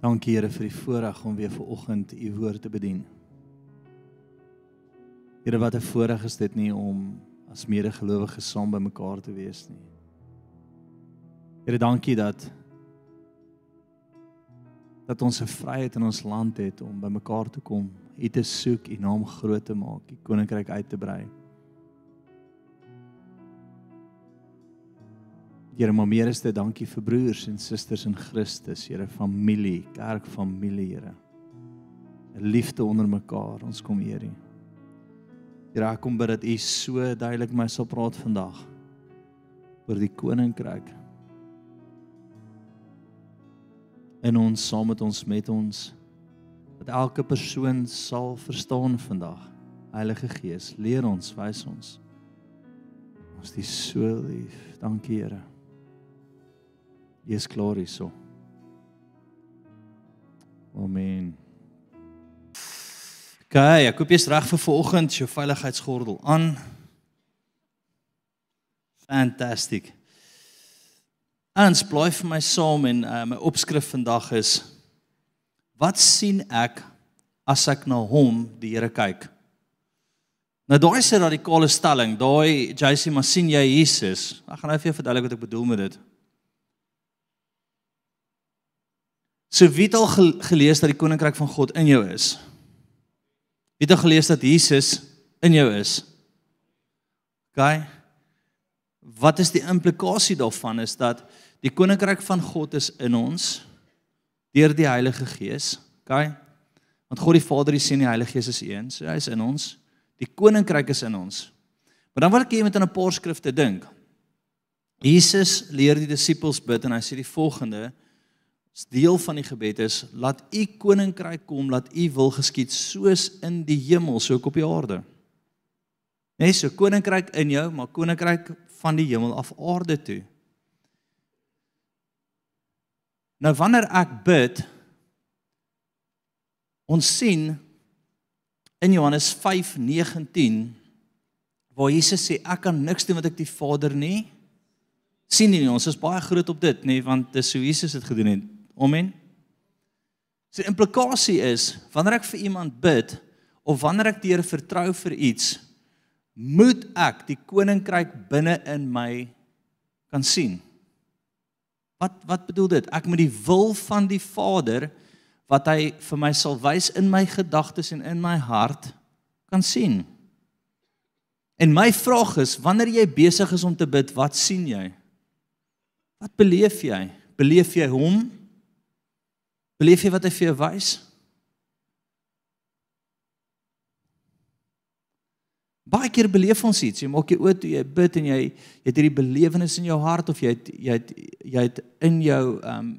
Dankie Here vir die voorreg om weer ver oggend u woord te bedien. Here wat 'n voorreg is dit nie om as medegelowiges saam bymekaar te wees nie. Here dankie dat dat ons 'n vryheid in ons land het om bymekaar te kom, u te soek, u naam groot te maak, u koninkryk uit te brei. Here, maar meer is dit dankie vir broers en susters in Christus, Here, familie, kerkfamilie, Here. 'n Liefde onder mekaar, ons kom hier. Here, ek kom bid dat U so duidelik my sal praat vandag oor die koninkryk. En ons saam met ons met ons dat elke persoon sal verstaan vandag. Heilige Gees, leer ons, wys ons. Ons is so lief. Dankie, Here. Jy is klaar hierso. Amen. Okay, ek koop jy's reg vir vanoggend jou veiligheidsgordel aan. Fantasties. Ons bly vir my saam en uh, my opskrif vandag is wat sien ek as ek na hom die Here kyk? Nou daai is 'n radikale stelling. Daai JC maar sien jy Jesus? Ek gaan nou vir jou verduidelik wat ek bedoel met dit. So wie het al gelees dat die koninkryk van God in jou is? Wie het al gelees dat Jesus in jou is? OK. Wat is die implikasie daarvan is dat die koninkryk van God is in ons deur die Heilige Gees. OK. Want God die Vader, die Seun en die Heilige Gees is een, so hy is in ons. Die koninkryk is in ons. Maar dan wil ek hê jy moet aan 'n paar skrifte dink. Jesus leer die disippels bid en hy sê die volgende: deel van die gebed is laat u koninkryk kom, laat u wil geskied soos in die hemel so op die aarde. Nee, so koninkryk in jou, maar koninkryk van die hemel af aarde toe. Nou wanneer ek bid ons sien in Johannes 5:19 waar Jesus sê ek kan niks doen wat ek die Vader nie sien nie. Ons is baie groot op dit, nê, want dis hoe Jesus dit gedoen het. Amen. So die implikasie is wanneer ek vir iemand bid of wanneer ek die Here vertrou vir iets, moet ek die koninkryk binne in my kan sien. Wat wat bedoel dit? Ek moet die wil van die Vader wat hy vir my sal wys in my gedagtes en in my hart kan sien. En my vraag is, wanneer jy besig is om te bid, wat sien jy? Wat beleef jy? Beleef jy hom? Beleef jy wat hy vir jou wys? Baie keer beleef ons iets. Jy maak jy oop toe jy bid en jy jy het hierdie belewenis in jou hart of jy het, jy het, jy het in jou um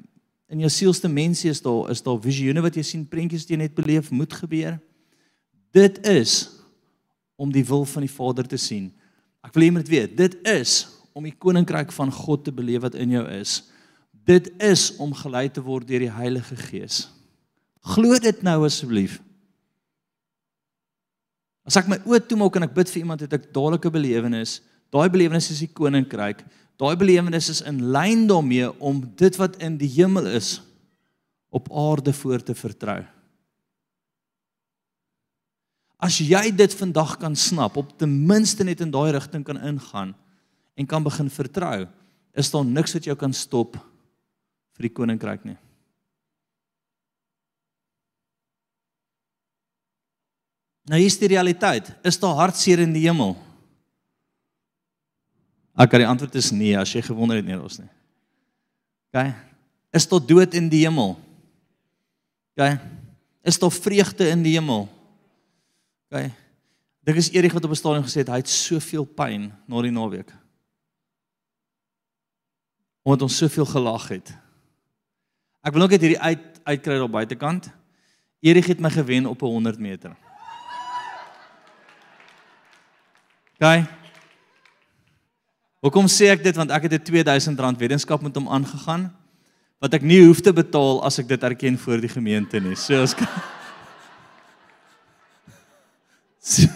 in jou sielste mensie is daar is daar visioene wat jy sien, prentjies wat jy net beleef moet gebeur. Dit is om die wil van die Vader te sien. Ek wil hê jy moet weet, dit is om die koninkryk van God te beleef wat in jou is. Dit is om gelei te word deur die Heilige Gees. Glo dit nou asseblief. As ek my oë toemaak en ek bid vir iemand het ek dadelik 'n belewenis. Daai belewenis is die koninkryk. Daai belewenis is in lyn daarmee om dit wat in die hemel is op aarde voor te vertrou. As jy dit vandag kan snap, op ten minste net in daai rigting kan ingaan en kan begin vertrou, is daar niks wat jou kan stop vir die koninkryk nie. Nou hier is die realiteit. Is daar hartseer in die hemel? Ek die antwoord is nee as jy gewonder het nie ons nie. OK. Is daar dood in die hemel? OK. Is daar vreugde in die hemel? OK. Dit is Erik wat op 'n stadium gesê het hy het soveel pyn na die naweek. Omdat ons soveel gelag het. Ek wil ook net hierdie uit uitkry op buitekant. Erig het my gewen op 'n 100 meter. Gaan. Hoekom sê ek dit want ek het 'n R2000 weddenskap met hom aangegaan wat ek nie hoef te betaal as ek dit erken voor die gemeente nie. So as So,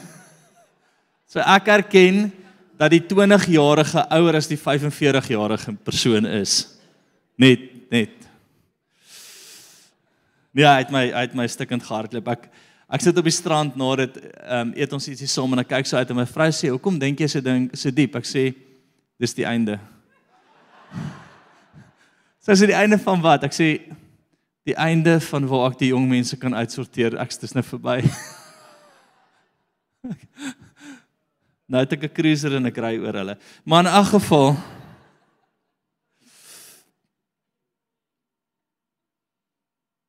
so ek erken dat die 20-jarige ouer as die 45-jarige persoon is. Net net Nee, hy het my hy het my stukkend gehardloop. Ek ek sit op die strand na dit ehm um, eet ons ietsie saam en ek kyk so uit en my vrou sê, "Hoekom dink jy so ding so diep?" Ek sê, "Dis die einde." Sy so, sê die einde van wat? Ek sê die einde van waar ek die jong mense kan uitsorteer. Ek's dis nou verby. nou het ek 'n cruiser en ek ry oor hulle. Maar in 'n geval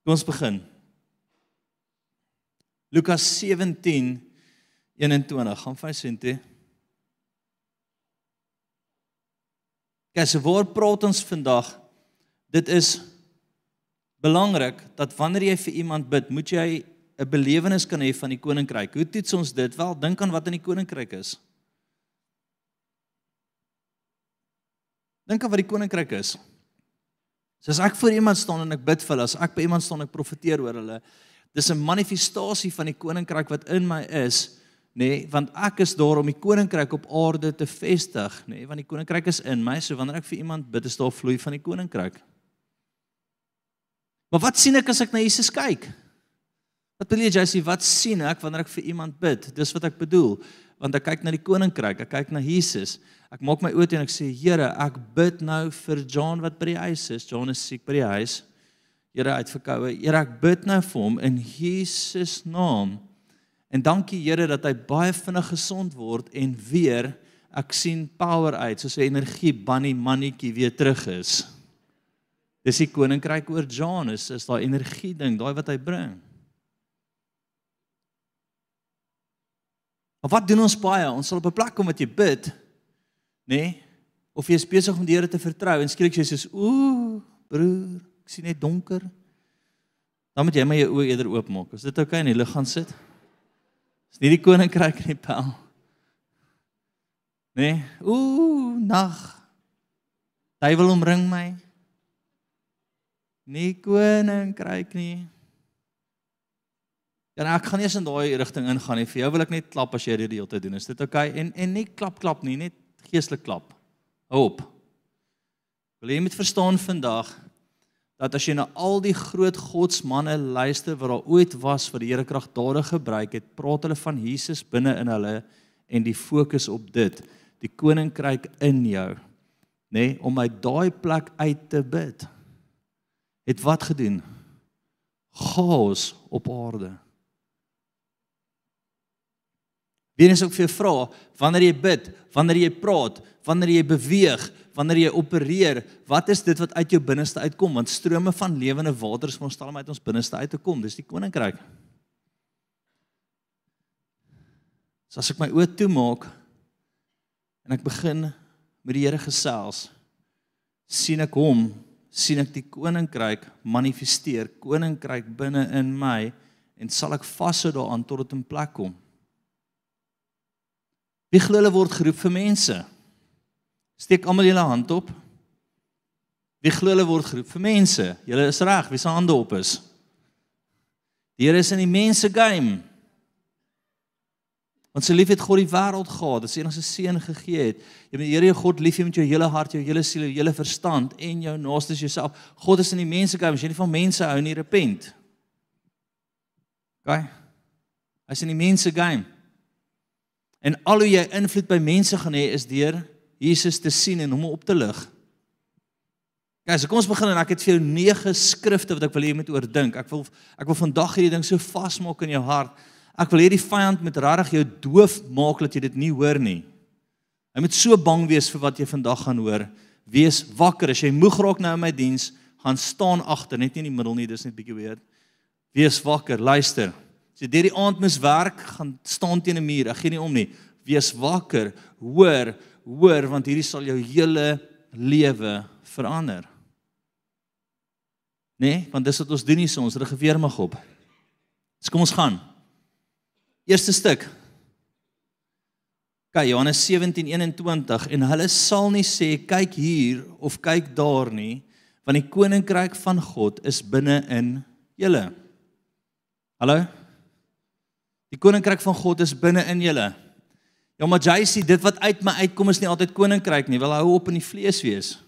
Kom ons begin. Lukas 17 21 gaan vir sien toe. So waar praat ons vandag? Dit is belangrik dat wanneer jy vir iemand bid, moet jy 'n belewenis kan hê van die koninkryk. Hoe toets ons dit? Wel, dink aan wat in die koninkryk is. Dink aan wat die koninkryk is. So as ek voor iemand staan en ek bid vir hulle, as ek by iemand staan en ek profeteer oor hulle, dis 'n manifestasie van die koninkryk wat in my is, nê, nee, want ek is daar om die koninkryk op aarde te vestig, nê, nee, want die koninkryk is in my, so wanneer ek vir iemand bid, is daar vloei van die koninkryk. Maar wat sien ek as ek na Jesus kyk? Wat wil jy sê wat sien ek wanneer ek vir iemand bid? Dis wat ek bedoel, want ek kyk na die koninkryk, ek kyk na Jesus. Ek maak my oë toe en ek sê Here, ek bid nou vir John wat by die huis is. John is siek by die huis. Here uitverkoue. Here, ek bid nou vir hom in Jesus naam. En dankie Here dat hy baie vinnig gesond word en weer ek sien power uit, soos 'n energie bunny mannetjie weer terug is. Dis die koninkryk oor John is, is daai energie ding, daai wat hy bring. Maar wat doen ons baie? Ons sal op 'n plek kom wat jy bid nê? Nee? Of jy is besig om die Here te vertrou en skielik jy sê ooh, broer, ek sien net donker. Dan moet jy maar jou oë eerder oopmaak. Is dit oukei okay in die lig gaan sit? Is nie die koninkryk nie, Paul. Nee, ooh, nag. Duiwel omring my. Nie koninkryk nie. Ja, nou, ek gaan eens in daai rigting ingaan nie. Vir jou wil ek net klap as jy dit die hele tyd doen. Is dit oukei? Okay? En en nie klap klap nie, net geestelik klap. Hou op. Wil jy met verstaan vandag dat as jy na al die groot godsmanne luister wat daar ooit was wat die Here kragtadig gebruik het, praat hulle van Jesus binne in hulle en die fokus op dit, die koninkryk in jou, nê, nee, om uit daai plek uit te bid. Het wat gedoen? Chaos op aarde. Wie eens ook vir jou vra, wanneer jy bid, wanneer jy praat, wanneer jy beweeg, wanneer jy opereer, wat is dit wat uit jou binneste uitkom? Want strome van lewende water is veronderstel om uit ons binneste uit te kom. Dis die koninkryk. So as ek my oë toemaak en ek begin met die Here gesels, sien ek hom, sien ek die koninkryk manifesteer, koninkryk binne in my en sal ek vashou daaraan tot dit in plek kom. Wie glo hulle word geroep vir mense? Steek almal julle hand op. Wie glo hulle word geroep vir mense? Julle is reg, wie se hande op is? Die Here is in die mense game. Want sy lief het God die wêreld gehad, dat sy enigste seun gegee het. Jy moet die Here jou God lief hê met jou hele hart, jou hele siel, jou hele verstand en jou naaste as jouself. God is in die mense game. As jy nie van mense hou nie, repent. OK? Hy's in die mense game. En al hoe jy invloed by mense gaan hê is deur Jesus te sien en hom op te lig. Kyk, so kom ons begin en ek het vir jou nege skrifte wat ek wil hê jy moet oordink. Ek wil ek wil vandag hierdie ding so vasmaak in jou hart. Ek wil hê die vyand moet regtig jou doof maak dat jy dit nie hoor nie. Hy moet so bang wees vir wat jy vandag gaan hoor. Wees wakker as jy moeg raak nou in my diens, gaan staan agter, net nie in die middel nie, dis net bietjie weer. Wees wakker, luister. As jy deur die aand mis werk, gaan staan teen 'n muur. Ek gee nie om nie. Wees wakker, hoor, hoor want hierdie sal jou hele lewe verander. Nee, want dis wat ons doen hier so, ons rig geweer mag op. Dis kom ons gaan. Eerste stuk. Kyk Johannes 17:21 en hulle sal nie sê kyk hier of kyk daar nie, want die koninkryk van God is binne in julle. Hallo? Die koninkryk van God is binne in julle. Ja, maar sê dit wat uit my uitkom is nie altyd koninkryk nie. Wil hou op in die vlees wees.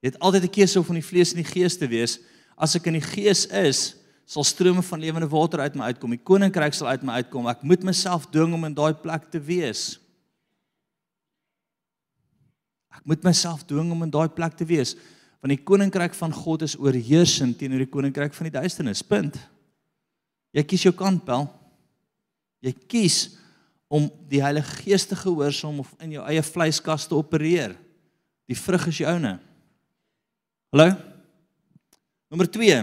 Jy het altyd 'n keuse of in die vlees en die gees te wees. as ek in die gees is, sal strome van lewende water uit my uitkom. Die koninkryk sal uit my uitkom. Ek moet myself dwing om in daai plek te wees. Ek moet myself dwing om in daai plek te wees want die koninkryk van God is oorheersend teenoor die koninkryk van die duisternis. Punt. Jy kies jou kant, Pel. Jy kies om die Heilige Gees te gehoorsaam of in jou eie vleiskas te opereer. Die vrug is joune. Hallo? Nommer 2.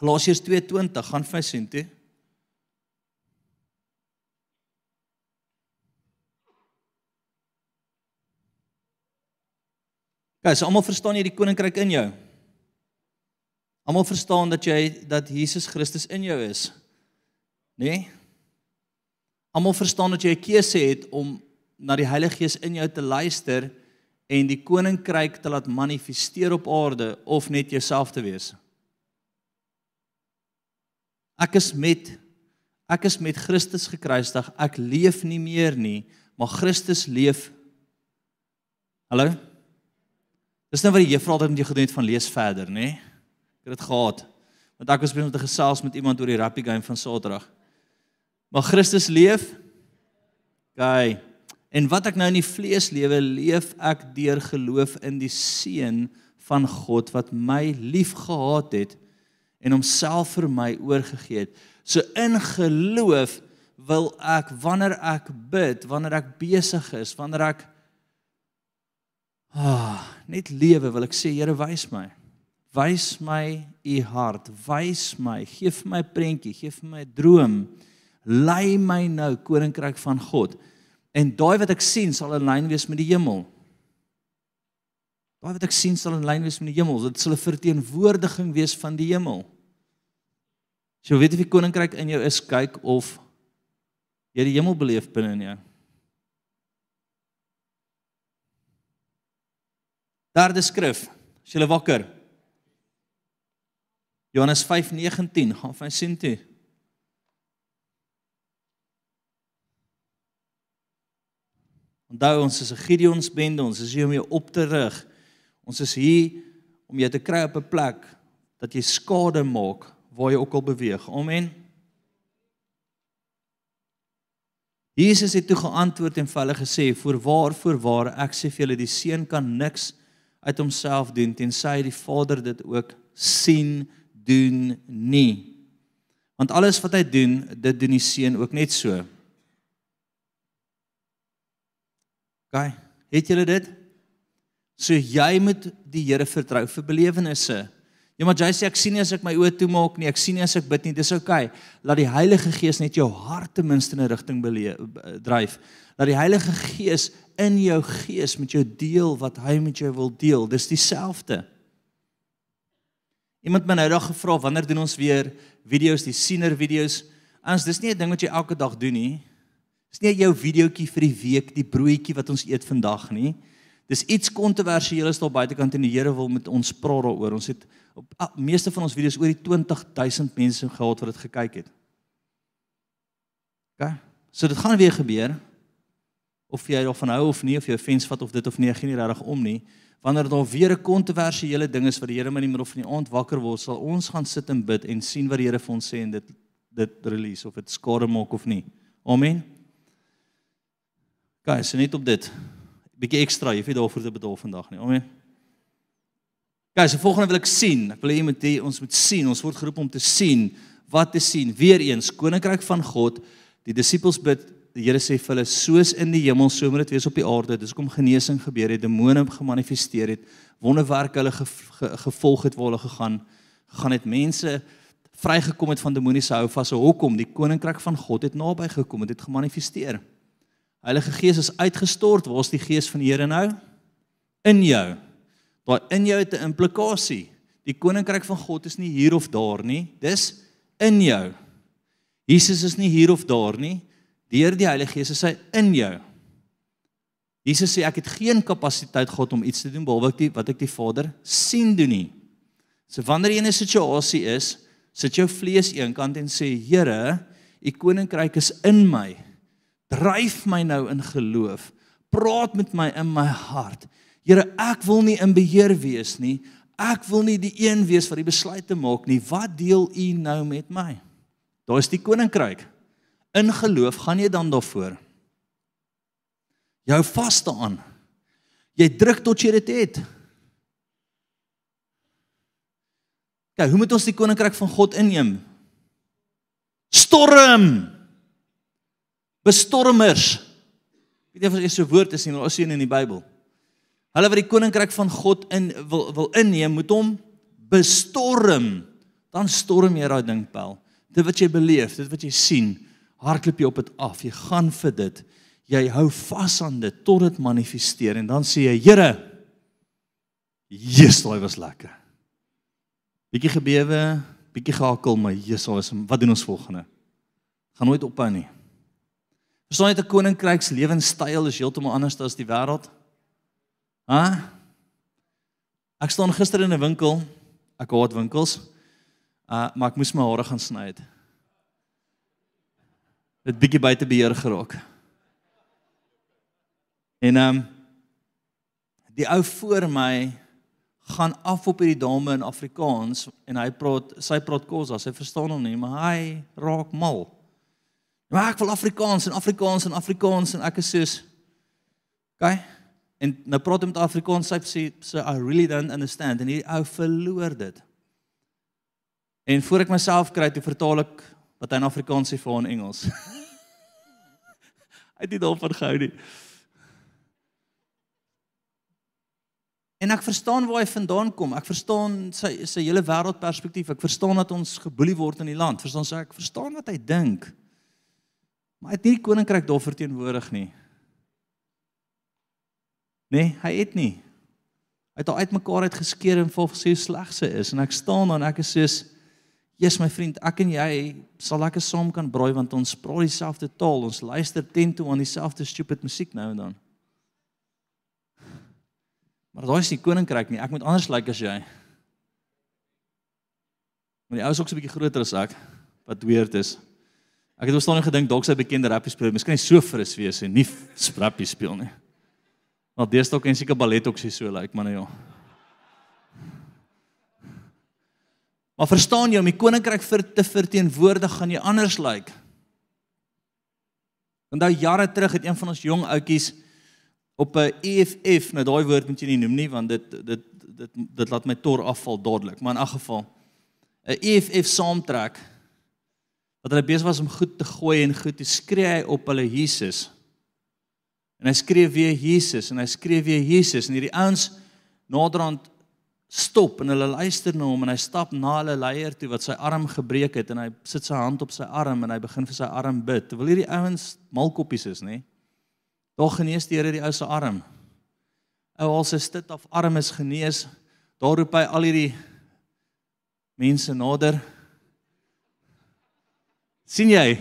Galasiërs 2:20 gaan vir sien toe. Gaan, so almal verstaan jy die koninkryk in jou? Almal verstaan dat jy dat Jesus Christus in jou is. Né? Nee? Almal verstaan dat jy 'n keuse het om na die Heilige Gees in jou te luister en die koninkryk te laat manifesteer op aarde of net jouself te wees. Ek is met ek is met Christus gekruisig. Ek leef nie meer nie, maar Christus leef. Hallo? Dis nou wat die juffrou altyd met jou gedoen het van lees verder, nê? Ek het dit gehad. Want ek was besig om te gesels met iemand oor die rugby game van Saterdag. Maar Christus leef. Gaan. En wat ek nou in die vlees lewe, leef ek deur geloof in die seun van God wat my liefgehad het en homself vir my oorgegee het. So in geloof wil ek wanneer ek bid, wanneer ek besig is, wanneer ek ah, net lewe, wil ek sê Here wys my. Wys my u hart, wys my, gee vir my 'n prentjie, gee vir my 'n droom lei my nou koninkryk van God. En daai wat ek sien sal in lyn wees met die hemel. Daai wat ek sien sal in lyn wees met die hemel. Dit sal 'n verteenwoordiging wees van die hemel. So weet jy wie koninkryk in jou is, kyk of jy die hemel beleef binne in jou. Derde skrif. As jy wakker. Johannes 5:19 gaan van sien toe. Onthou ons is 'n Gideons bende, ons is hier om jou op te rig. Ons is hier om jou te kry op 'n plek dat jy skade maak waar jy ook al beweeg. Amen. Jesus het toe geantwoord en vir hulle gesê: "Voorwaar, voorwaar, ek sê vir julle, die seun kan niks uit homself doen tensy hy die Vader dit ook sien doen nie. Want alles wat hy doen, dit doen die seun ook net so." OK, het julle dit? So jy moet die Here vertrou vir belewennisse. Ja, maar jy sê ek sien nie as ek my oë toemaak nie, ek sien nie as ek bid nie. Dis OK. Laat die Heilige Gees net jou hart ten minste in 'n rigting dryf. Laat die Heilige Gees in jou gees met jou deel wat hy met jou wil deel. Dis dieselfde. Iemand my nou daag gevra wanneer doen ons weer video's, die siener video's? Ons dis nie 'n ding wat jy elke dag doen nie. Dis nie jou videoetjie vir die week, die broodjie wat ons eet vandag nie. Dis iets kontroversieel is daar buitekant en die Here wil met ons praat daaroor. Ons het op ah, meeste van ons video's oor die 20000 mense gehad wat dit gekyk het. OK. So dit gaan weer gebeur. Of jy daarvan hou of nie, of jy offens vat of dit of nie, gee nie regtig om nie. Wanneer daar weer 'n kontroversiële ding is wat die Here my in die middel van die aand wakker word, sal ons gaan sit en bid en sien wat die Here vir ons sê en dit dit release of dit skade maak of nie. Amen. Guys, so net op dit. 'n Bietjie ekstra, jy weet daarvoor te betaal vandag nie. Amen. Guys, die volgende wil ek sien. Ek wil hê moet hê ons moet sien. Ons word geroep om te sien. Wat te sien? Weereens, koninkryk van God. Die disippels bid, die Here sê vir hulle, soos in die hemel, so moet dit wees op die aarde. Dis hoekom genesing gebeur het, demone gemanifesteer het, wonderwerke hulle ge, ge, gevolg het waar hulle gegaan, gegaan het mense vrygekom het van demoniese hou vas. Hoekom? Die koninkryk van God het naby gekom, het dit gemanifesteer. Heilige Gees is uitgestort. Waar is die Gees van die Here nou? In jou. Daar in jou het 'n implikasie. Die koninkryk van God is nie hier of daar nie. Dis in jou. Jesus is nie hier of daar nie. Deur die Heilige Gees is hy in jou. Jesus sê ek het geen kapasiteit God om iets te doen behalwe ek die, wat ek die Vader sien doen nie. So wanneer jy in 'n situasie is, sit jou vlees eenkant en sê Here, u koninkryk is in my dryf my nou in geloof. Praat met my in my hart. Here, ek wil nie in beheer wees nie. Ek wil nie die een wees wat die besluite maak nie. Wat deel u nou met my? Daar is die koninkryk. In geloof gaan jy dan daarvoor. Jou vas daaraan. Jy druk tot jy dit het. Kyk, hoe moet ons die koninkryk van God inneem? Storm. Bestormers. Weet jy of dit 'n woord is nie, maar ons sien in die Bybel. Hulle wat die koninkryk van God in wil wil inneem, moet hom bestorm. Dan storm jy daai ding pel. Dit wat jy beleef, dit wat jy sien, hardloop jy op dit af. Jy gaan vir dit. Jy hou vas aan dit tot dit manifesteer en dan sê jy, Here, Jesus, daai was lekker. Bietjie gebewe, bietjie gehakel, maar Jesus, wat doen ons volgende? Gaan nooit ophou nie. Verstaan jy 'n koninkryks lewenstyl is heeltemal anders as die wêreld? Hæ? Ek staan gister in 'n winkel. Ek haat winkels. Uh maar ek moes my hare gaan sny het. Dit bietjie buite beheer geraak. En ehm um, die ou voor my gaan af op hierdie dame in Afrikaans en hy praat sy praat Khoisa, sy verstaan hom nie, maar hy raak mal. Maar ek wil Afrikaans en Afrikaans en Afrikaans en ek is soos OK. En nou praat hy met Afrikaans, sy sê so I really don't understand en hierdie ou verloor dit. En voor ek myself kry te vertaal ek wat hy in Afrikaans sê vir hom in Engels. hy het dit al van gehou nie. En ek verstaan waar hy vandaan kom. Ek verstaan sy sy hele wêreldperspektief. Ek verstaan dat ons geboelie word in die land. Verstaan sê ek verstaan wat hy dink. Maar hy het nie die koninkryk daar verteenwoordig nie. Nee, hy het nie. Hy het al uitmekaar uit geskeer en vol gesê sleg sy is en ek staan dan ek is soos Jesus my vriend, ek en jy sal lekker saam kan broei want ons praat dieselfde taal. Ons luister teen toe aan dieselfde stupid musiek nou en dan. Maar daai is nie koninkryk nie. Ek moet anders lyk like as jy. Maar die ou is ook so 'n bietjie groter as ek wat weird is. Ek het oorstaan gedink dalk sy bekende rappie speel, miskien so fris wees en nie sprappie speel nie. Maar deesdae kan seker ballet ook so lyk, like, maar nou ja. Maar verstaan jy om die koninkryk vir te verteenwoordig gaan jy anders lyk. Like. Onthou jare terug het een van ons jong ouetjies op 'n EFF, nou daai woord moet jy nie noem nie want dit dit dit dit laat my tor afval dadelik, maar in 'n geval 'n EFF saamtrek wat hulle besig was om goed te gooi en goed te skree hy op hulle Jesus. En hy skree weer Jesus en hy skree weer Jesus en hierdie ouens naderhand stop en hulle luister na hom en hy stap na hulle leier toe wat sy arm gebreek het en hy sit sy hand op sy arm en hy begin vir sy arm bid. Terwyl hierdie ouens malkoppies is, nê? Nee? Daar genees die Here die ou se arm. Ou al sy stit af arm is genees. Daar roep hy al hierdie mense nader. sien jy?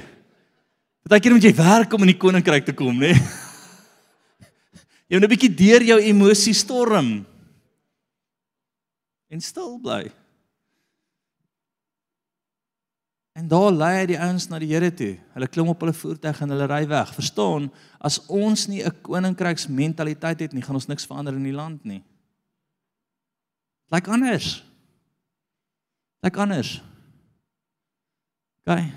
Partykeer moet jy werk om in die koninkryk te kom, né? Jy moet 'n bietjie deur jou emosie storm en stil bly. En daar lei hy die ouens na die Here toe. Hulle klim op hulle voertuig en hulle ry weg. Verstaan, as ons nie 'n koninkryksmentaliteit het nie, gaan ons niks verander in die land nie. Lyk anders. Lyk anders. Gaan.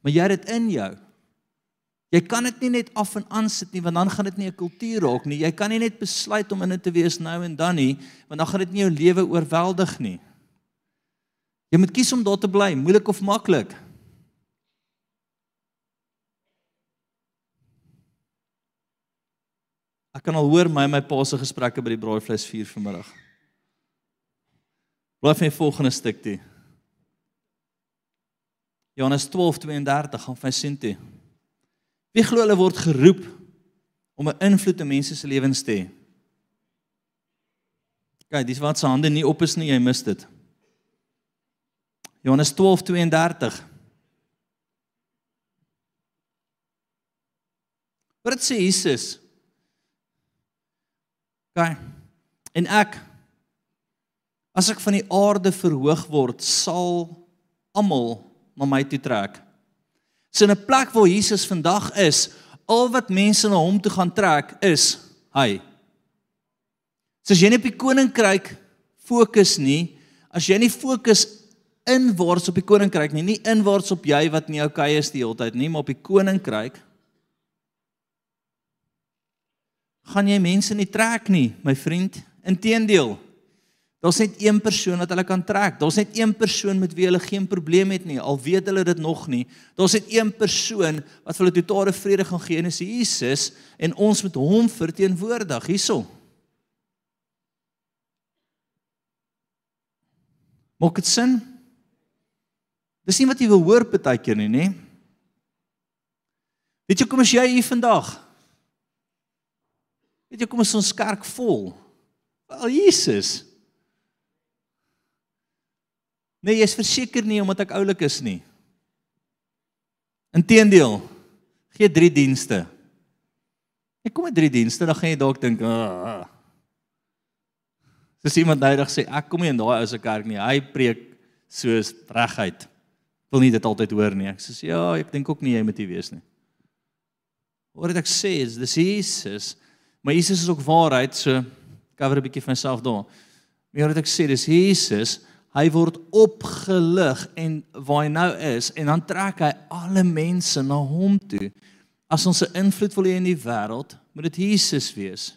Maar jy het dit in jou. Jy kan dit nie net af en aan sit nie, want dan gaan dit nie 'n kultuur raak nie. Jy kan nie net besluit om in dit te wees nou en dan nie, want dan gaan dit nie jou lewe oorweldig nie. Jy moet kies om daar te bly, moeilik of maklik. Ek kan al hoor my en my pa se gesprekke by die braaivleis vuur vanmiddag. Vir die volgende stuk toe. Johannes 12:32 gaan vir sien toe. Wie glo hulle word geroep om 'n invloed in mense se lewens te hê? Kyk, dis wat se hande nie op is nie, jy mis dit. Johannes 12:32. Wat sê Jesus? Kyk. En ek as ek van die aarde verhoog word, sal almal na my toe trek. So 'n plek waar Jesus vandag is, al wat mense na hom toe gaan trek is hy. So as jy nie op die koninkryk fokus nie, as jy nie fokus inwaarts op die koninkryk nie, nie inwaarts op jy wat nie okay is die hele tyd nie, maar op die koninkryk gaan jy mense nie trek nie, my vriend. Inteendeel. Daar's net een persoon wat hulle kan trek. Daar's net een persoon met wie hulle geen probleem het nie, al weet hulle dit nog nie. Daar's net een persoon wat vir hulle totale vrede gaan gee, en dis Jesus en ons moet hom verteenwoordig hierso. Maak dit sin? Dis nie wat jy wil hoor partykeer nie, nê? Weet jy kom as jy hier vandag? Weet jy kom as ons kerk vol? Wel Jesus. Nee, jy's verseker nie omdat ek oulik is nie. Inteendeel, gee 3 dienste. Ek kom met 3 dienste, dan gaan jy dalk dink, "Ag." Ah. Dis iemand nodig sê, "Ek kom nie in daai ou se kerk nie. Hy preek soos reguit." Wil nie dit altyd hoor nie. Ek sê, "Ja, ek dink ook nie jy moet hier wees nie." Wat ek sê is, dis Jesus. Maar Jesus is ook waarheid, so cover 'n bietjie van myself daar. Maar wat ek sê, dis Jesus hy word opgelig en waar hy nou is en dan trek hy alle mense na hom toe. As ons 'n invloed wil hê in die wêreld, moet dit Jesus wees.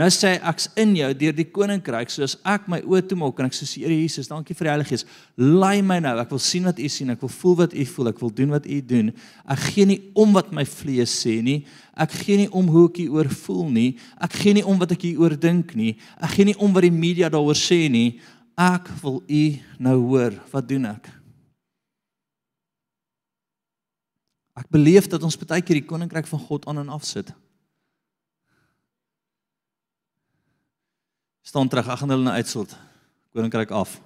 Nou sê hy ek's in jou deur die koninkryk soos ek my oë toemaak en ek sê Here Jesus, dankie vir die Heilige Gees. Lei my nou. Ek wil sien wat U sien. Ek wil voel wat U voel. Ek wil doen wat U doen. Ek gee nie om wat my vlees sê nie. Ek gee nie om hoe ek hieroor voel nie. Ek gee nie om wat ek hieroor dink nie. Ek gee nie om wat die media daaroor sê nie. Ek wil u nou hoor. Wat doen ek? Ek beleef dat ons baie keer die koninkryk van God aan en af sit. Staan terug, ek gaan hulle nou uitsort. Koninkryk af.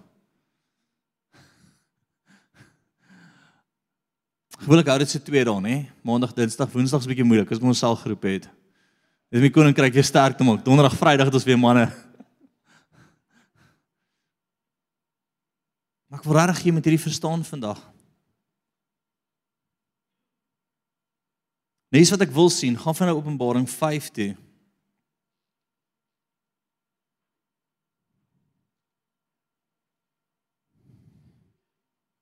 Gewoonlik hou dit se twee dae, nê? Maandag, Dinsdag, Woensdag is bietjie moeilik as ons selgroep het. Dis my koninkryk weer sterk te maak. Donderdag, Vrydag het ons weer manne. Maar ek wil regtig jy met hierdie verstaan vandag. Nes wat ek wil sien, gaan van nou Openbaring 5 toe.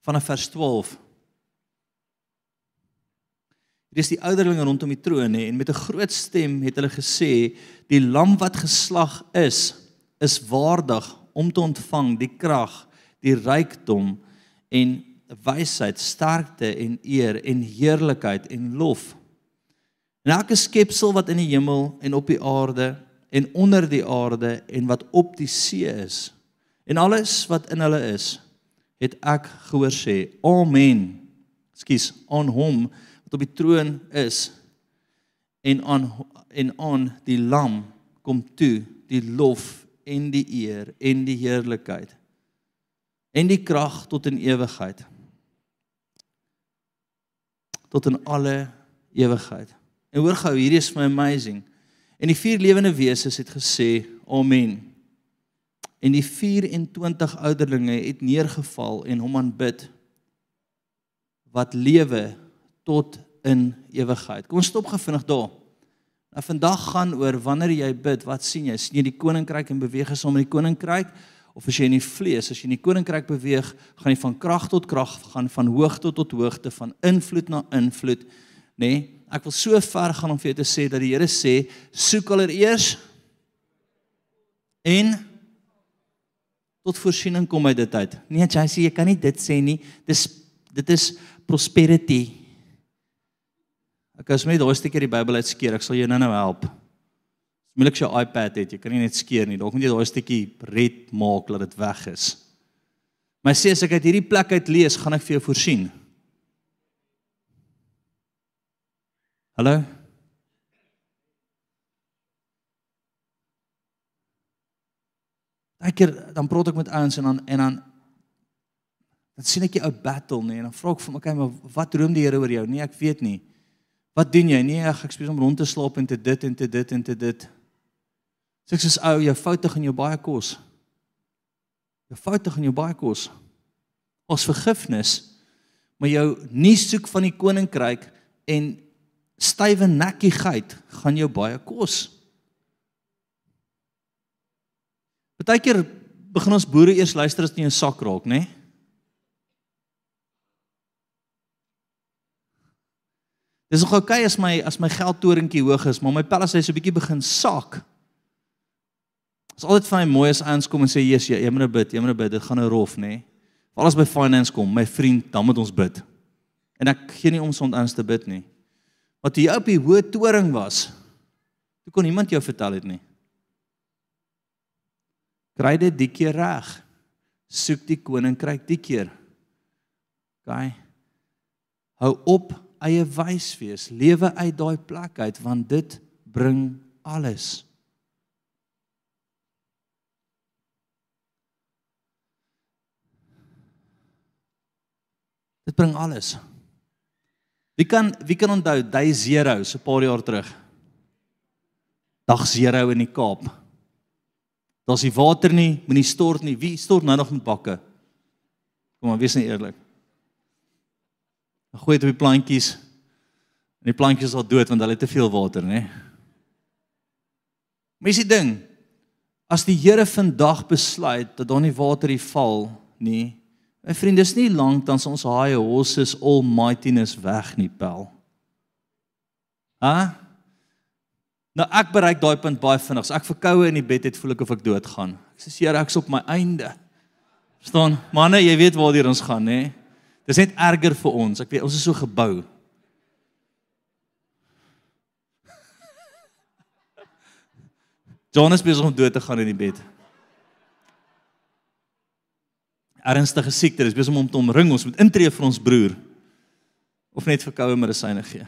Vanaf vers 12. Dit is die ouderlinge rondom die troon hè en met 'n groot stem het hulle gesê die lam wat geslag is is waardig om te ontvang die krag die rykdom en wysheid, sterkte en eer en heerlikheid en lof. En elke skepsel wat in die hemel en op die aarde en onder die aarde en wat op die see is en alles wat in hulle is, het ek gehoor sê: Amen. Skus, aan hom wat op die troon is en aan en aan die lam kom toe die lof en die eer en die heerlikheid en die krag tot in ewigheid tot in alle ewigheid. En hoor gou, hierdie is my amazing. En die vier lewende wesens het gesê amen. En die 24 ouderlinge het neergeval en hom aanbid wat lewe tot in ewigheid. Kom ons stop gefvinnig daar. Nou vandag gaan oor wanneer jy bid, wat sien jy? sien jy die koninkryk en beweeg saam met die koninkryk? Of as jy in die vlees, as jy in die koninkryk beweeg, gaan jy van krag tot krag, gaan van hoogte tot hoogte, van invloed na invloed, nê? Nee, ek wil so ver gaan om vir jou te sê dat die Here sê, soek allereers en tot voorsiening kom uit dit uit. Nee, jy sê jy kan nie dit sê nie. Dis dit is prosperity. Ek as my daai stukkie die Bybel uitskeer, ek sal jou nou-nou help. Moeilik as jy 'n iPad het, jy kan nie net skeer nie. Dalk moet jy daai stukkie red maak dat dit weg is. Maar sê as ek uit hierdie plek uit lees, gaan ek vir jou voorsien. Hallo? Daai keer dan praat ek met ouens en dan en dan dan sien ek jy 'n battle nee en dan vra ek vir my, okay, maar wat droom die Here oor jou? Nee, ek weet nie. Wat doen jy? Nee, ek spesiaal om rond te slaap en te dit en te dit en te dit. Sê ek sê ou, jou foute gaan jou baie kos. Jou foute gaan jou baie kos. Ons vergifnis, maar jou nie soek van die koninkryk en stywe nekkigheid gaan jou baie kos. Partykeer begin ons boere eers luister as dit 'n sak raak, né? Nee? Dis nog oukei okay as my as my geldtorentjie hoog is, maar my pelle sê so 'n bietjie begin sak. Dit is altyd vir my mooi as ouens kom en sê, "Jesus, jy moet nou bid, jy moet nou bid, dit gaan nou rof, nê?" Nee. Veral as by finance kom, my vriend, dan moet ons bid. En ek gee nie om sond anders te bid nie. Wat jy op die hoë toring was, toe kon niemand jou vertel het nie. Kry dit die keer reg. Soek die koninkryk die keer. OK. Hou op eie wys wees. Lewe uit daai plek uit want dit bring alles. Dit bring alles. Wie kan wie kan onthou day 0 so 'n paar jaar terug? Dag 0 in die Kaap. Daar's nie water nie, moenie stort nie. Wie stort nou nog met bakke? Kom maar, wees net eerlik. Dan gooi dit op die plantjies. En die plantjies sal dood want hulle het te veel water, né? Mes die ding. As die Here vandag besluit dat daar nie water hier val nie, my vriend, dis nie lank dan ons haai horses almightiness weg nie, pel. Hæ? Nou ek bereik daai punt baie vinnig. As ek verkoue in die bed het, voel ek of ek doodgaan. Ek sê Here, ek's op my einde. Verstaan? Manne, jy weet waar dit ons gaan, hè? Dis net erger vir ons. Ek weet ons is so gebou. Jonas besig om dood te gaan in die bed. Ernstige siekte, dis besig om hom te omring. Ons moet intree vir ons broer. Of net verkoue medisyne gee.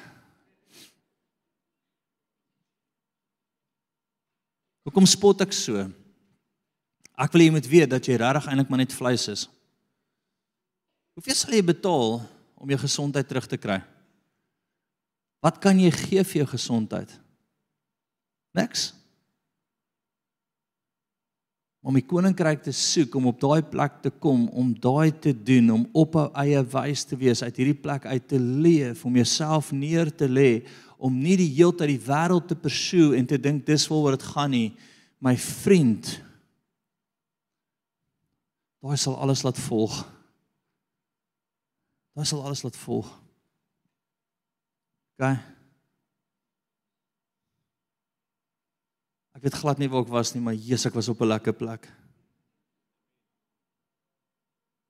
Hoekom spot ek so? Ek wil hê jy moet weet dat jy regtig eintlik maar net vleis is. Hoeveel sal jy betaal om jou gesondheid terug te kry? Wat kan jy gee vir jou gesondheid? Niks. Om die koninkryk te soek, om op daai plek te kom, om daai te doen, om op eie wys te wees, uit hierdie plek uit te leef, om jouself neer te lê, om nie die heeltyd die wêreld te pursue en te dink dis waaroor dit gaan nie, my vriend. Daai sal alles laat volg. Daai sal alles laat volg. OK. Ek weet glad nie waar ek was nie, maar Jesus, ek was op 'n lekker plek.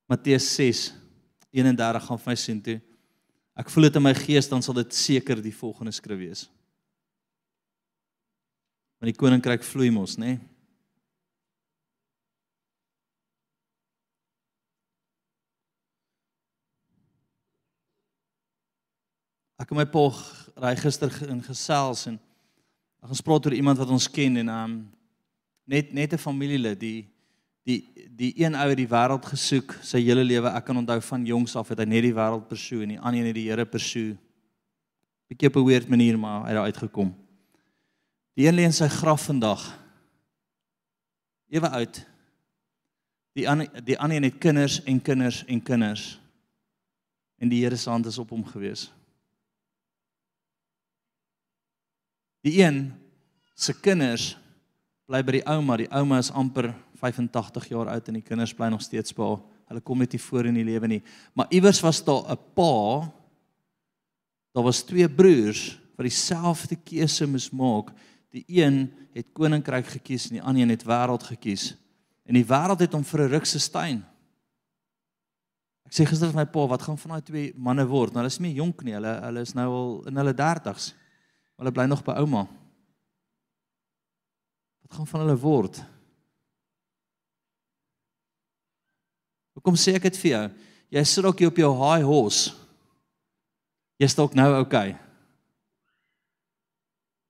Matteus 6 31 gaan vir my sien toe. Ek voel dit in my gees dan sal dit seker die volgende skrif wees. Want die koninkryk vloei mos, nê? Nee? Ek en my pa ry gister in gesels en ek gaan spraak oor iemand wat ons ken en um net net 'n familielid die die die een ou het die wêreld gesoek sy hele lewe ek kan onthou van jongs af het hy net die wêreld persoe en die ander een het die Here persoe. Bietjie op 'n weird manier maar hy het daar uitgekom. Die een lê in sy graf vandag. Ewe oud. Die ander die ander een het kinders en kinders en kinders. En die Here se hand is op hom gewees Die een se kinders bly by die ouma, die ouma is amper 85 jaar oud en die kinders bly nog steeds by haar. Hulle kom net nie voor in die lewe nie. Maar iewers was daar 'n pa. Daar was twee broers wat dieselfde keuse moes maak. Die een het koninkryk gekies en die ander een het wêreld gekies. En die wêreld het hom vir 'n ruk gesteun. Ek sê gister vir my pa, wat gaan van daai twee manne word? Nou hulle is nie jonk nie, hulle hulle is nou al in hulle 30's. Hulle bly nog by ouma. Wat gaan van hulle word? Hoekom sê ek dit vir jou? Jy sit ook hier op jou high horse. Jy's dalk nou okay.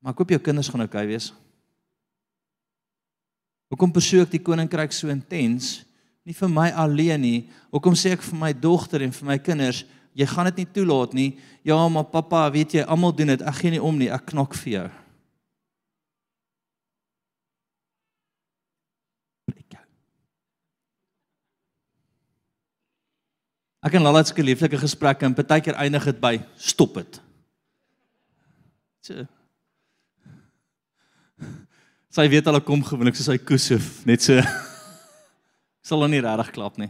Maar ek hoop jou kinders gaan okay wees. Hoekom persoek die koninkryk so intens? Nie vir my alleen nie. Hoekom sê ek vir my dogter en vir my kinders, jy gaan dit nie toelaat nie. Ja, maar pappa, weet jy, almal doen dit. Ek gee nie om nie. Ek knak vir jou. Ek en Lala het 'n lieflike gesprek en partykeer eindig dit by stop dit. So. Sy weet hulle kom gewoonlik soos hy koesef, net so. Sal hom nie regtig klap nie.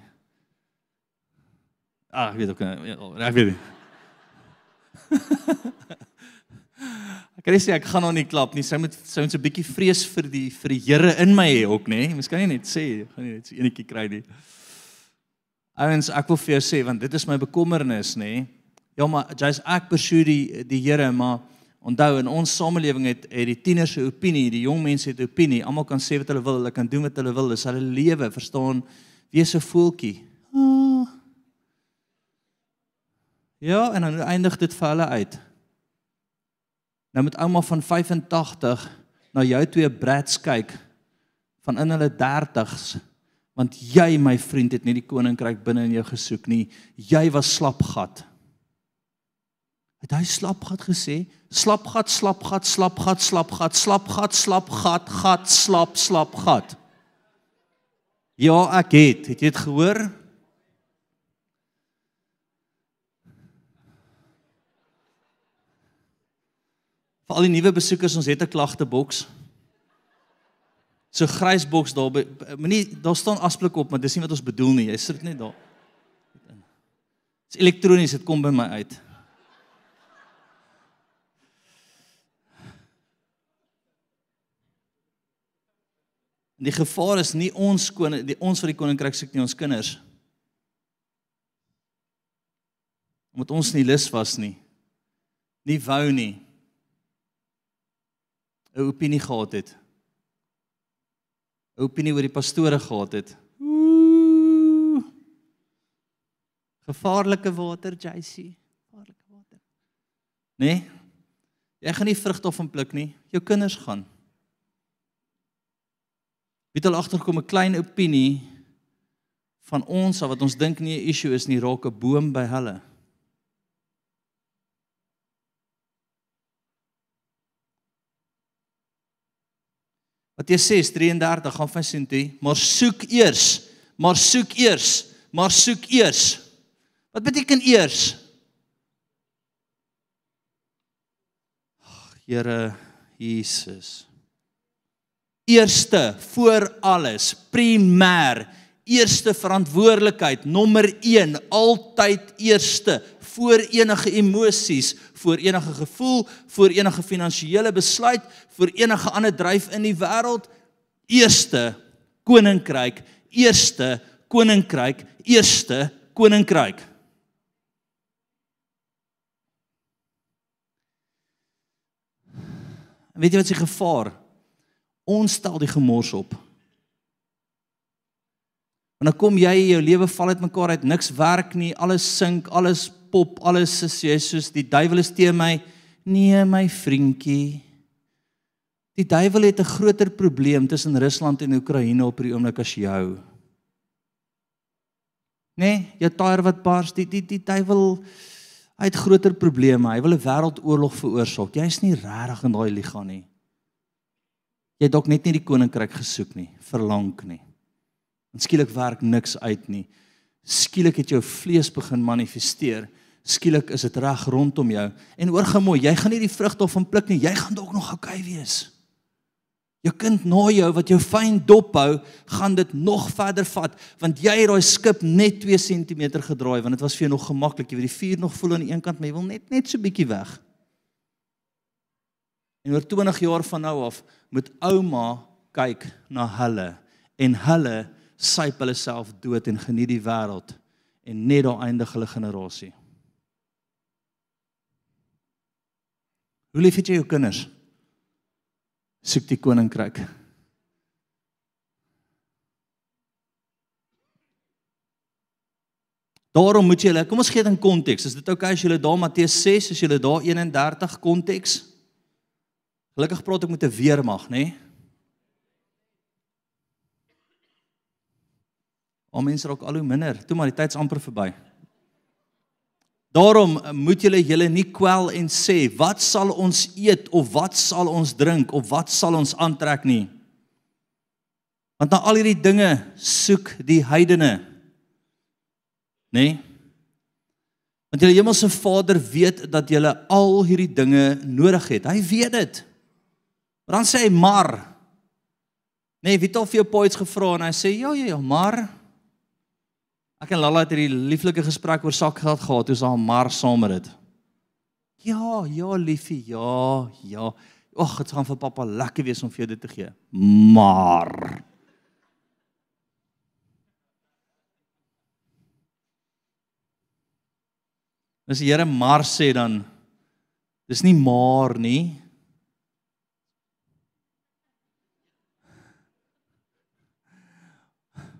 Ah, ek weet ook nie. Ek weet nie. ek kan nie sê ek gaan hom nie klap nie. Sy moet sy moet so 'n bietjie vrees vir die vir die Here in my hê ook, nê? Mens kan nie net sê, gaan nie net so enetjie kry nie. Ouens, ek wil vir jou sê want dit is my bekommernis, nê? Ja, maar jy's ek pursue die die Here, maar onthou in ons samelewing het het die tieners se opinie, die jong mense het opinie. Almal kan sê wat hulle wil, hulle kan doen wat hulle wil. Dis hulle lewe, verstaan? Wees 'n voeltjie. Oh. Ja, en dan eindig dit vir hulle uit. Nou met ouma van 85 na jou twee brats kyk van in hulle 30s want jy my vriend het nie die koninkryk binne in jou gesoek nie. Jy was slapgat. Het hy slapgat gesê? Slapgat, slapgat, slapgat, slapgat, slapgat, slapgat, gat, slap, slapgat. Ja, ek het. Het jy dit gehoor? Vir al die nuwe besoekers, ons het 'n klagteboks. So grys boks daar. Moenie daar staan asblik op, maar dis nie wat ons bedoel nie. Jy sit net daar. Dis elektronies, dit kom by my uit. Die gevaar is nie ons koning die ons vir die koninkryk soek nie ons kinders. Omdat ons nie lus was nie. Nie wou nie. 'n opinie gehad het. 'n Opinie oor die pastore gehad het. Ooh. Gevaarlike water, JC. Gevaarlike water. Nee. Jy gaan nie vrugte van pluk nie. Jou kinders gaan. Wie het al agterkom 'n klein opinie van ons wat ons dink nie 'n issue is nie, raak 'n boom by hulle. Matteus 6:33 gaan van sien toe, maar soek eers, maar soek eers, maar soek eers. Wat beteken eers? Ag, Here Jesus. Eerste voor alles, primêr, eerste verantwoordelikheid, nommer 1, altyd eerste voor enige emosies, voor enige gevoel, voor enige finansiële besluit, voor enige ander dryf in die wêreld. Eerste koninkryk, eerste koninkryk, eerste koninkryk. Weet jy wat se gevaar? Ons stel die gemors op. En dan kom jy jou lewe val uitmekaar uit, niks werk nie, alles sink, alles pop, alles is jy soos die duiwel is teen my. Nee, my vriendjie. Die duiwel het 'n groter probleem tussen Rusland en Oekraïne op hierdie oomblik as jou. Nee, jou tyre wat bars, die die die duiwel het groter probleme. Hy wil 'n wêreldoorlog veroorsaak. Jy's nie regtig in daai liga nie. Jy het dalk net nie die koninkryk gesoek nie, verlang nie. En skielik werk niks uit nie. Skielik het jou vlees begin manifesteer. Skielik is dit reg rondom jou. En hoor gou mooi, jy gaan nie die vrug daarvan pluk nie. Jy gaan dalk nog okay wees. Jou kind na jou wat jou fyn dop hou, gaan dit nog verder vat want jy het daai skip net 2 cm gedraai want dit was vir jou nog gemaklik. Jy weet die vuur nog voel aan die een kant, maar jy wil net net so bietjie weg. En oor 20 jaar van nou af moet ouma kyk na hulle en hulle syp hulle self dood en geniet die wêreld en net daar eindig hulle generasie. Hoe lief het jy jou kinders? Soek die koninkryk. Daarom moet jy hulle, kom ons gee dit in konteks. Is dit oukei okay as jy daar Matteus 6, as jy daar 31 konteks? Gelukkig praat ek met 'n weermag, nê? Nee? Al mense raak al hoe minder. Toe maar die tyd's amper verby. Daarom moet julle julle nie kwel en sê wat sal ons eet of wat sal ons drink of wat sal ons aantrek nie. Want na al hierdie dinge soek die heidene. Nê? Nee? Want julle hemelse Vader weet dat julle al hierdie dinge nodig het. Hy weet dit. Maar dan sê hy maar. Nee, wie het al vir jou poets gevra en hy sê ja ja ja, maar Ek en Lalla het hierdie lieflike gesprek oor sakgeld gehad, toe sa maar saam met dit. Ja, ja liefie, ja, ja. Ag, dit gaan vir pappa lekker wees om vir jou dit te gee. Maar As die Here maar sê dan dis nie maar nie.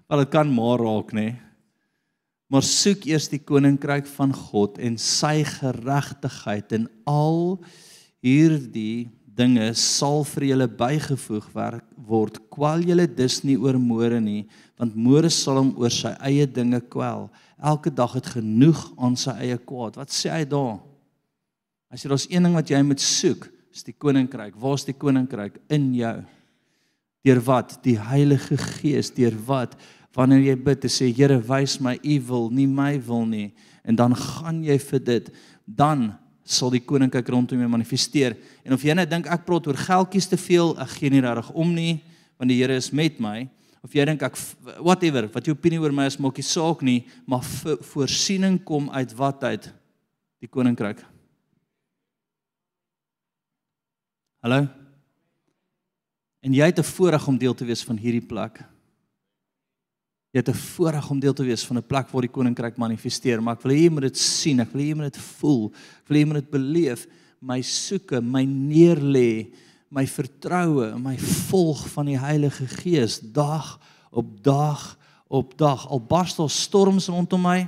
Maar dit kan maar raak, nê? Maar soek eers die koninkryk van God en sy geregtigheid en al hierdie dinge sal vir julle bygevoeg word. Kwal julle dus nie oor môre nie, want môre sal hom oor sy eie dinge kwel. Elke dag het genoeg aan sy eie kwaad. Wat sê hy daar? Hy sê daar's een ding wat jy moet soek, is die koninkryk. Waar's die koninkryk in jou? Deur wat? Die Heilige Gees. Deur wat? Wanneer jy bid, sê Here, wys my u wil, nie my wil nie, en dan gaan jy vir dit, dan sal die koninkryk rondom jou manifesteer. En of jy net dink ek praat oor geldjies te veel, ek gee nie regtig om nie, want die Here is met my. Of jy dink ek whatever, wat jou opinie oor my is, maak nie saak nie, maar voorsiening kom uit wat uit die koninkryk. Hallo. En jy het 'n voorreg om deel te wees van hierdie plek. Jy het 'n voorreg om deel te wees van 'n plek waar die koninkryk manifesteer, maar ek wil hê jy moet dit sien, ek wil hê jy moet dit voel, ek wil hê jy moet dit beleef, my soeke, my neerlê, my vertroue, my volg van die Heilige Gees dag op dag op dag. Al bars daar storms rondom my.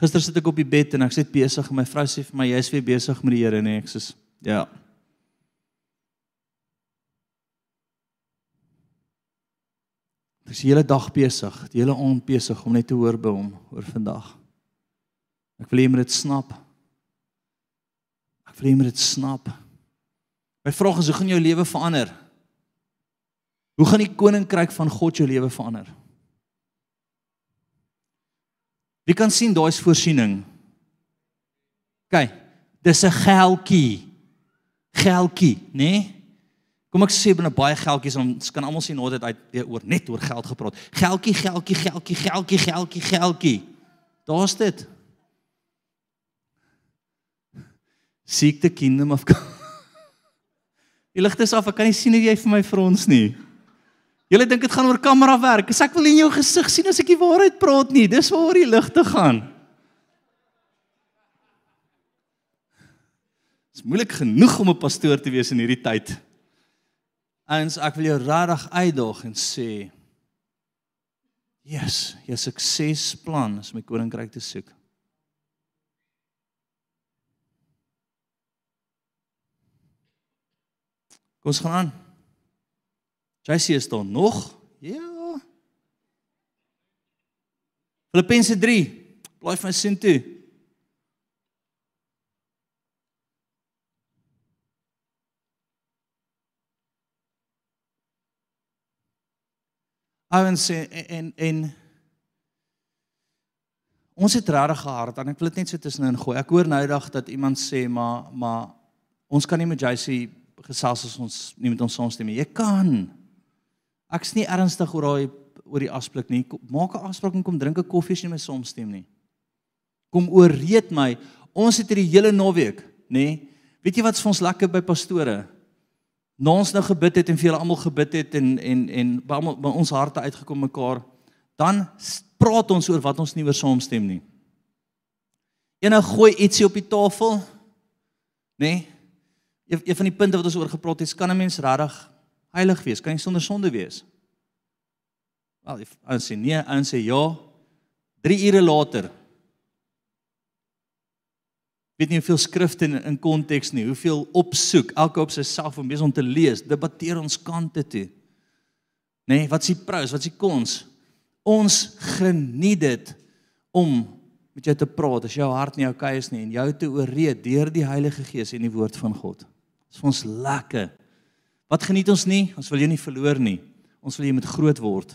Gister sit ek op die bed en ek sit besig en my vrou sê vir my jy's weer besig met die Here, nee, ek sê ja. Ek is die hele dag besig, die hele aand besig om net te hoor by hom oor vandag. Ek wil hê jy moet dit snap. Ek wil hê jy moet dit snap. My vraag is hoe gaan jou lewe verander? Hoe gaan die koninkryk van God jou lewe verander? Wie kan sien daai's voorsiening? OK. Dis 'n geldjie. Geldjie, né? Nee? Kom ek sê binne baie geldjies ons kan almal sien hoe dit uit oor net oor geld gepraat. Geldjie, geldjie, geldjie, geldjie, geldjie, geldjie. Daar's dit. Seek the kingdom of God. Die ligte is af, ek kan nie sien hoe jy vir my frons nie. Julle dink dit gaan oor kamera werk. As ek wil in jou gesig sien as ek die waarheid praat nie, dis waar die ligte gaan. Dit is moeilik genoeg om 'n pastoor te wees in hierdie tyd. Eens ek wil jou regtig uitdaag en sê Jesus, jou suksesplan is om die koninkryk te soek. Kom ons gaan aan. JC is daar nog? Ja. Filippense 3. Blaai van sin toe. Ouens en en, en ons het regtig gehard en ek wil dit net so tussenin gooi. Ek hoor nou eendag dat iemand sê maar maar ons kan nie met JC gesels as ons nie met ons saamstem nie. Jy kan. Ek's nie ernstig oor daai oor die afspreek nie. Maak 'n afspraak en kom drink 'n koffie as jy nie met saamstem nie. Kom ooreed my. Ons het hierdie hele naweek, nê? Weet jy wat's vir ons lekker by pastore? Na ons nou gebid het en vir julle almal gebid het en en en by almal by ons harte uitgekom mekaar, dan praat ons oor wat ons nie oor saamstem nie. Eenou gooi ietsie op die tafel, nê? Nee, een, een van die punte wat ons oor gepraat het, kan 'n mens regtig heilig wees? Kan jy sonder sonde wees? Wel, ons sê nee, ons sê ja. 3 ure later. Weet nie hoeveel skrifte in in konteks nie, hoeveel opsoek, elke op sy besig om te lees, debatteer ons kante toe. Nê, nee, wat s'ie prous, wat s'ie kons? Ons geniet dit om met jou te praat as jou hart nie oukei is nie en jou te ooreed deur die Heilige Gees en die woord van God. Dit is vir ons lekker. Wat geniet ons nie? Ons wil jou nie verloor nie. Ons wil jy moet groot word.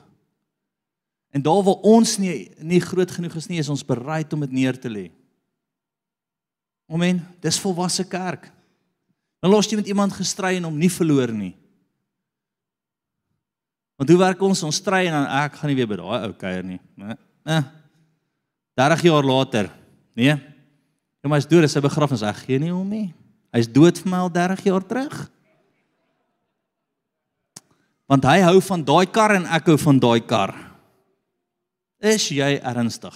En daar waar ons nie nie groot genoeg is nie, is ons bereid om dit neer te lê. Amen. Dis volwasse kerk. Dan los jy met iemand gestry en hom nie verloor nie. Want hoe werk ons? Ons stry en dan ek gaan nie weer by daai ou kuier nie, né? Eh, 30 jaar later. Nee. Ja, maar hy's dood, hy begrafnis, ek gee nie om nie. Hy's dood vir my al 30 jaar terug. Want hy hou van daai kar en ek hou van daai kar. Is jy ernstig?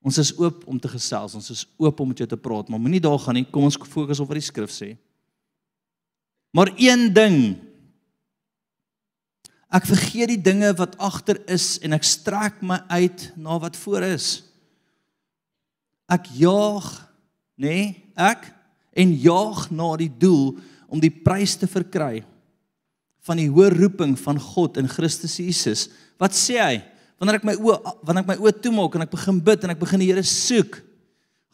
Ons is oop om te gesels, ons is oop om met jou te praat, maar moenie daar gaan nie. Kom ons fokus op wat die skrif sê. Maar een ding Ek vergeet die dinge wat agter is en ek strek my uit na wat voor is. Ek jaag, nê, nee, ek en jaag na die doel om die prys te verkry van die hoë roeping van God in Christus Jesus. Wat sê hy? Wanneer ek my oë wanneer ek my oë toemaak en ek begin bid en ek begin die Here soek,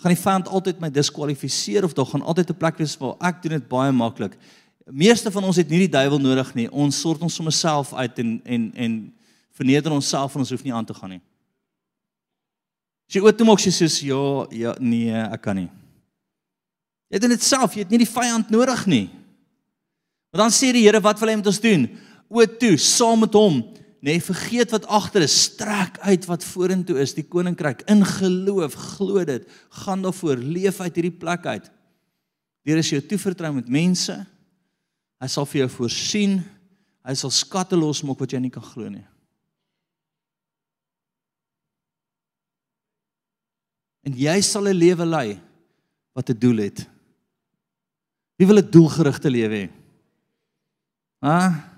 gaan die vyand altyd my diskwalifiseer of daar gaan altyd 'n plek wees waar ek doen dit baie maklik meeste van ons het nie die duiwel nodig nie. Ons sort ons sommer self uit en en en verneder onsself en ons hoef nie aan te gaan nie. As jy ooit maak jy sê ja, ja, nee, ek kan nie. Jy doen dit self, jy het nie die vyand nodig nie. Maar dan sê die Here, wat wil hy met ons doen? O toe, saam met hom, nê, nee, vergeet wat agter is, strek uit wat vorentoe is, die koninkryk in geloof, glo dit, gaan daarvoor, leef uit hierdie plek uit. Deur is jou toevertrou met mense, Hy sal vir jou voorsien. Hy sal skatte losmaak wat jy nie kan glo nie. En jy sal 'n lewe lei wat 'n doel het. Wie wil 'n doelgerigte lewe hê? Ha?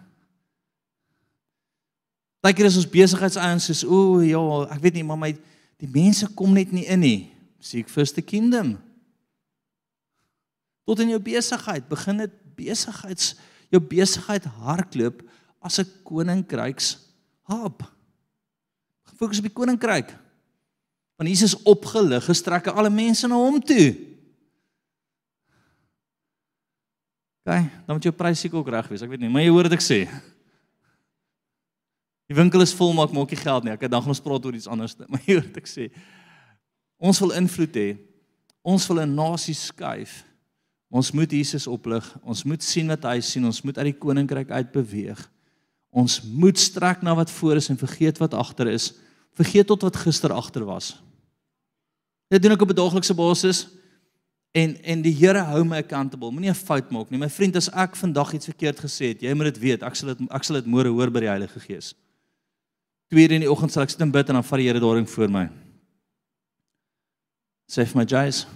Jy is ons besigheidsouens soos o, ja, ek weet nie, maar my die mense kom net nie in nie. Seek first the kingdom. Tot in jou besigheid, begin dit besigheids jou besigheid hardloop as 'n koninkryks hub. Fokus op die koninkryk. Want Jesus opgelig gestrekke alle mense na hom toe. OK, dan moet jou prys seker ook reg wees. Ek weet nie, maar jy hoor wat ek sê. Die winkel is vol, maar ek maak nie geld nie. Ek dan gaan ons praat oor iets anders, maar hoor wat ek sê. Ons wil invloed hê. Ons wil 'n nasie skuif. Ons moet Jesus oplig. Ons moet sien wat hy sien. Ons moet uit die koninkryk uit beweeg. Ons moet strek na wat voor is en vergeet wat agter is. Vergeet tot wat gister agter was. Dit doen ek op 'n daaglikse basis. En en die Here hou my accountable. Moenie 'n fout maak nie. My vriend, as ek vandag iets verkeerd gesê het, jy moet dit weet. Ek sal dit ek sal dit môre hoor by die Heilige Gees. Tweede in die oggend sal ek sit en bid en dan vat die Here daarin voor my. Sê vir my, "Jais,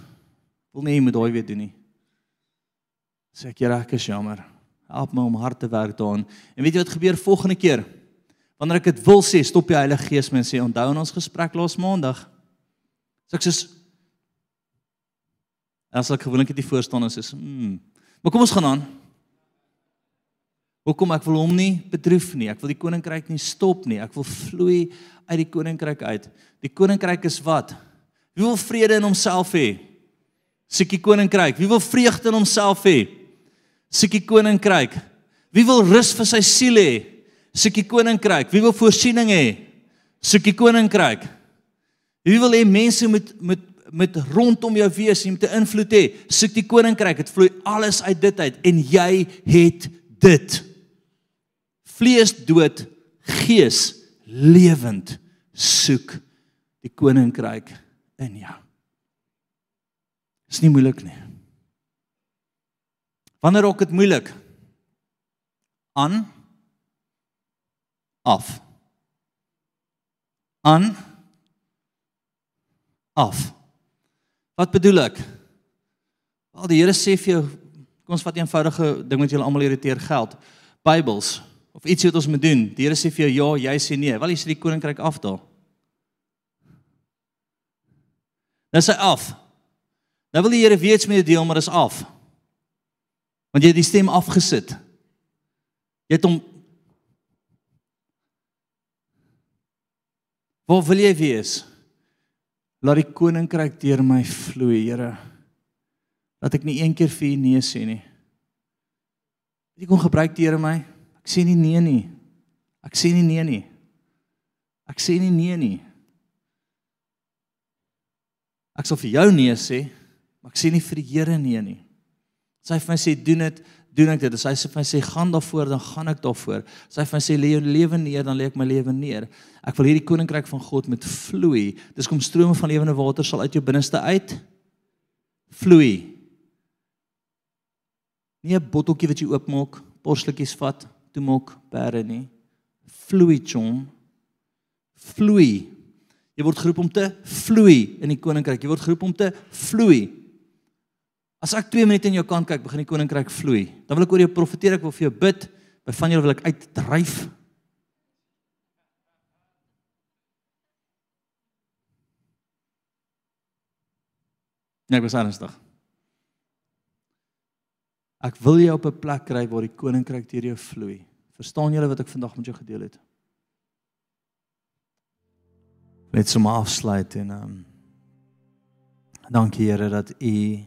wil nie met daai weer doen nie." sê ek Here, ek is jammer. Help my om hard te werk daaraan. En weet jy wat gebeur volgende keer? Wanneer ek dit wil sê, stop die Heilige Gees my en sê, "Onthou in ons gesprek laas Maandag." So ek sê As ek gewoonlik dit voor staan en sê, "Hm, maar kom ons gaan aan." Hoekom ek wil hom nie bedroef nie. Ek wil die koninkryk nie stop nie. Ek wil vloei uit die koninkryk uit. Die koninkryk is wat? Wie wil vrede in homself hê? Siekie koninkryk. Wie wil vreugde in homself hê? Siekie koninkryk. Wie wil rus vir sy siel hê? Siekie koninkryk. Wie wil voorsiening hê? Siekie koninkryk. Wie wil hê mense moet met met rondom jou wees om te invloed hê? Soek die koninkryk. Dit vloei alles uit dit uit en jy het dit. Vlees dood, gees lewend. Soek die koninkryk in jou. Is nie moeilik nie. Wanneer ook dit moeilik aan af aan af Wat bedoel ek? Wel die Here sê vir jou kom ons vat 'n eenvoudige ding wat julle almal irriteer geld. Bybels of iets wat ons moet doen. Die Here sê vir jou ja, jy sê nee. Wel jy sê die koninkryk afdaal. Dis hy af. Nou wil die Here weet met jou deel, maar dis af. Want jy het die stem afgesit. Jy het hom Waar wil jy wees? Laat die koninkryk deur my vloei, Here. Laat ek nie een keer vir U nee sê nie. Jy kon gebruik die Here my. Ek sê nie nee nie. Ek sê nie nee nie. Ek sê nie nee nie. Ek sal vir jou nee sê, maar ek sê nie vir die Here nee nie. Sy vir my sê doen dit, doen ek dit. As hy sê vir my sê gaan daarvoor, dan gaan ek daarvoor. As hy vir my sê lê jou lewe neer, dan lê ek my lewe neer. Ek wil hierdie koninkryk van God met vloei. Dis kom strome van lewende water sal uit jou binneste uit vloei. Nie 'n botteltjie wat jy oopmaak, borsletjies vat, toemaak, perde nie. Vloei, chom. Vloei. Jy word geroep om te vloei in die koninkryk. Jy word geroep om te vloei. As ek 2 minute in jou kant kyk, begin die koninkryk vloei. Dan wil ek oor jou profeteer, ek wil vir jou bid. By van julle wil ek uitdryf. Nee, ek was ernstig. Ek wil jou op 'n plek kry waar die koninkryk deur jou vloei. Verstaan julle wat ek vandag met jou gedeel het? Net so maar afsluit en ehm um, Dankie Here dat U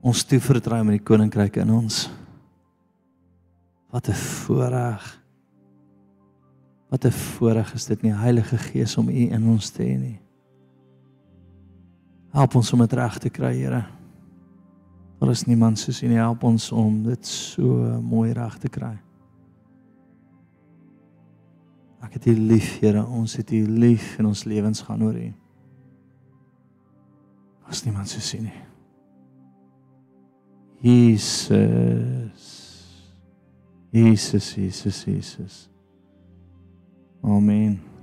ons toevertrou met die koninkryk in ons. Wat 'n voorreg. Wat 'n voorreg is dit nie Heilige Gees om U in ons te hê nie. Help ons om dit reg te kry, Here. Daar is niemand soos U nie. Help ons om dit so mooi reg te kry. Ek het U lief, Here. Ons het U lief en ons lewens gaan oor U. As niemand soos U nie. Jesus. Jesus, Jesus, Jesus. Amen.